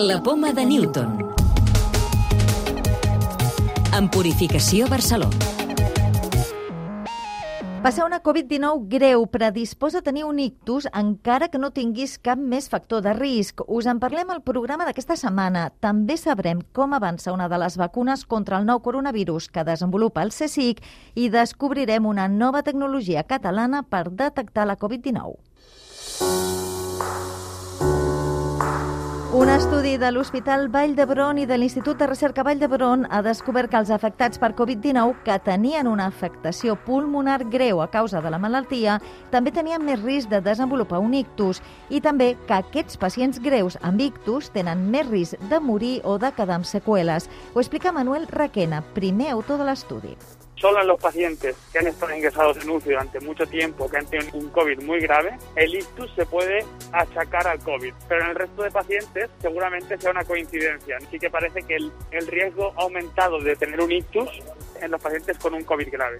La poma de Newton. En Purificació Barcelona. Passar una Covid-19 greu predisposa a tenir un ictus encara que no tinguis cap més factor de risc. Us en parlem al programa d'aquesta setmana. També sabrem com avança una de les vacunes contra el nou coronavirus que desenvolupa el CSIC i descobrirem una nova tecnologia catalana per detectar la Covid-19. Un estudi de l'Hospital Vall d'Hebron i de l'Institut de Recerca Vall d'Hebron ha descobert que els afectats per Covid-19 que tenien una afectació pulmonar greu a causa de la malaltia també tenien més risc de desenvolupar un ictus i també que aquests pacients greus amb ictus tenen més risc de morir o de quedar amb seqüeles. Ho explica Manuel Raquena, primer autor de l'estudi. Solo en los pacientes que han estado ingresados en UCI durante mucho tiempo, que han tenido un COVID muy grave, el ictus se puede achacar al COVID. Pero en el resto de pacientes seguramente sea una coincidencia. Así que parece que el, el riesgo ha aumentado de tener un ictus en los pacientes con un COVID grave.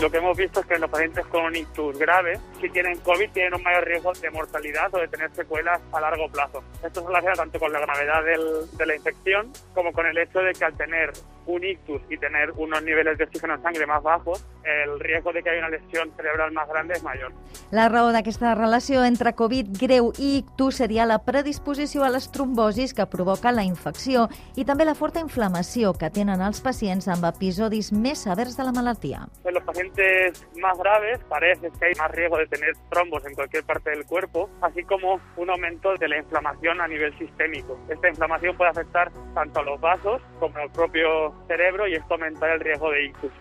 Lo que hemos visto es que los pacientes con un ictus grave, si tienen COVID, tienen un mayor riesgo de mortalidad o de tener secuelas a largo plazo. Esto se relaciona tanto con la gravedad del, de la infección como con el hecho de que al tener un ictus y tener unos niveles de oxígeno en sangre más bajos, el riesgo de que haya una lesión cerebral más grande és major. La raó d'aquesta relació entre Covid greu i ictus seria la predisposició a les trombosis que provoca la infecció i també la forta inflamació que tenen els pacients amb episodis més severs de la malaltia. En los pacientes más graves parece que hay más riesgo de tener trombos en cualquier parte del cuerpo, así como un aumento de la inflamación a nivel sistémico. Esta inflamación puede afectar tanto a los vasos como al propio cerebro y esto aumenta el riesgo de ictus.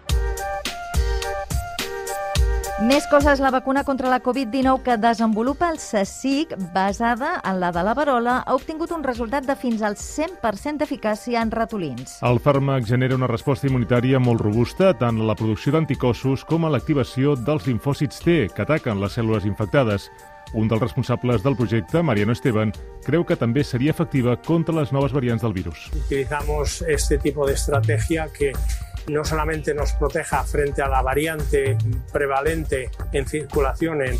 Més coses, la vacuna contra la Covid-19 que desenvolupa el CSIC, basada en la de la varola, ha obtingut un resultat de fins al 100% d'eficàcia en ratolins. El fàrmac genera una resposta immunitària molt robusta tant a la producció d'anticossos com a l'activació dels linfòcits T, que ataquen les cèl·lules infectades. Un dels responsables del projecte, Mariano Esteban, creu que també seria efectiva contra les noves variants del virus. Utilizamos este tipo de estrategia que no solamente nos proteja frente a la variante prevalente en circulación en,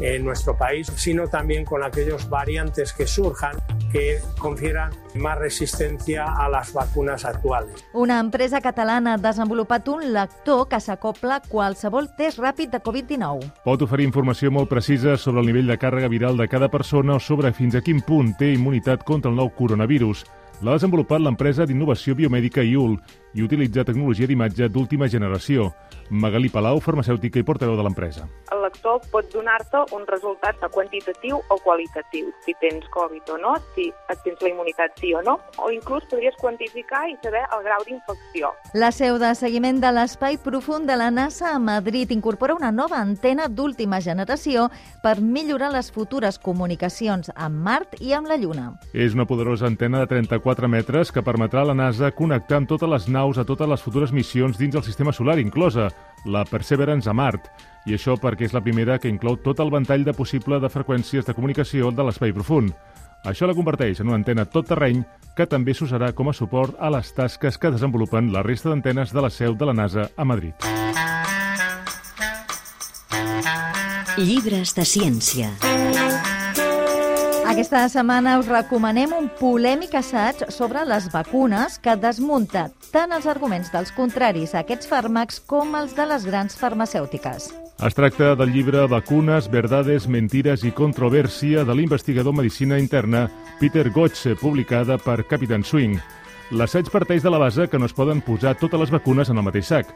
en nuestro país, sino también con aquellos variantes que surjan que confieran más resistencia a las vacunas actuales. Una empresa catalana ha desenvolupat un lector que s'acopla a qualsevol test ràpid de Covid-19. Pot oferir informació molt precisa sobre el nivell de càrrega viral de cada persona o sobre fins a quin punt té immunitat contra el nou coronavirus. L'ha desenvolupat l'empresa d'innovació biomèdica IUL i utilitza tecnologia d'imatge d'última generació. Magalí Palau, farmacèutica i portaveu de l'empresa. El lector pot donar-te un resultat quantitatiu o qualitatiu, si tens Covid o no, si et tens la immunitat sí o no, o inclús podries quantificar i saber el grau d'infecció. La seu de seguiment de l'espai profund de la NASA a Madrid incorpora una nova antena d'última generació per millorar les futures comunicacions amb Mart i amb la Lluna. És una poderosa antena de 34 metres que permetrà a la NASA connectar amb totes les naus a totes les futures missions dins el sistema solar, inclosa la Perseverance a Mart, i això perquè és la primera que inclou tot el ventall de possible de freqüències de comunicació de l'espai profund. Això la converteix en una antena tot terreny que també s'usarà com a suport a les tasques que desenvolupen la resta d'antenes de la seu de la NASA a Madrid. Llibres de ciència. Aquesta setmana us recomanem un polèmic assaig sobre les vacunes que desmunta tant els arguments dels contraris a aquests fàrmacs com els de les grans farmacèutiques. Es tracta del llibre Vacunes, verdades, mentiras i controvèrsia de l'investigador Medicina Interna Peter Gotze, publicada per Captain Swing. L'assaig parteix de la base que no es poden posar totes les vacunes en el mateix sac.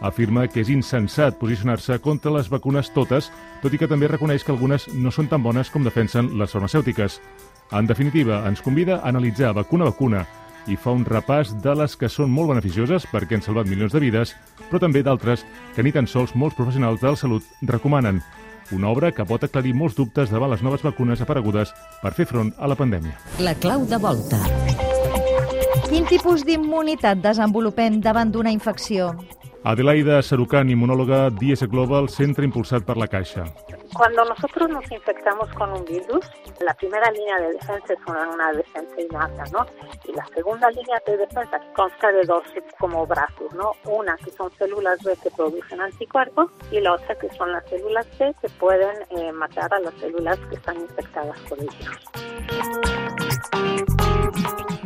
Afirma que és insensat posicionar-se contra les vacunes totes, tot i que també reconeix que algunes no són tan bones com defensen les farmacèutiques. En definitiva, ens convida a analitzar vacuna a vacuna i fa un repàs de les que són molt beneficioses perquè han salvat milions de vides, però també d'altres que ni tan sols molts professionals de la salut recomanen. Una obra que pot aclarir molts dubtes davant les noves vacunes aparegudes per fer front a la pandèmia. La clau de volta. Quin tipus d'immunitat desenvolupem davant d'una infecció? Adelaida Sarucán, inmunóloga d'IS Global, centre impulsat per la Caixa. Cuando nosotros nos infectamos con un virus, la primera línea de defensa es una, una defensa innata, ¿no? Y la segunda línea de defensa consta de dos como brazos, ¿no? Una que son células B que producen anticuerpos y la otra que son las células C que pueden eh, matar a las células que están infectadas por el virus.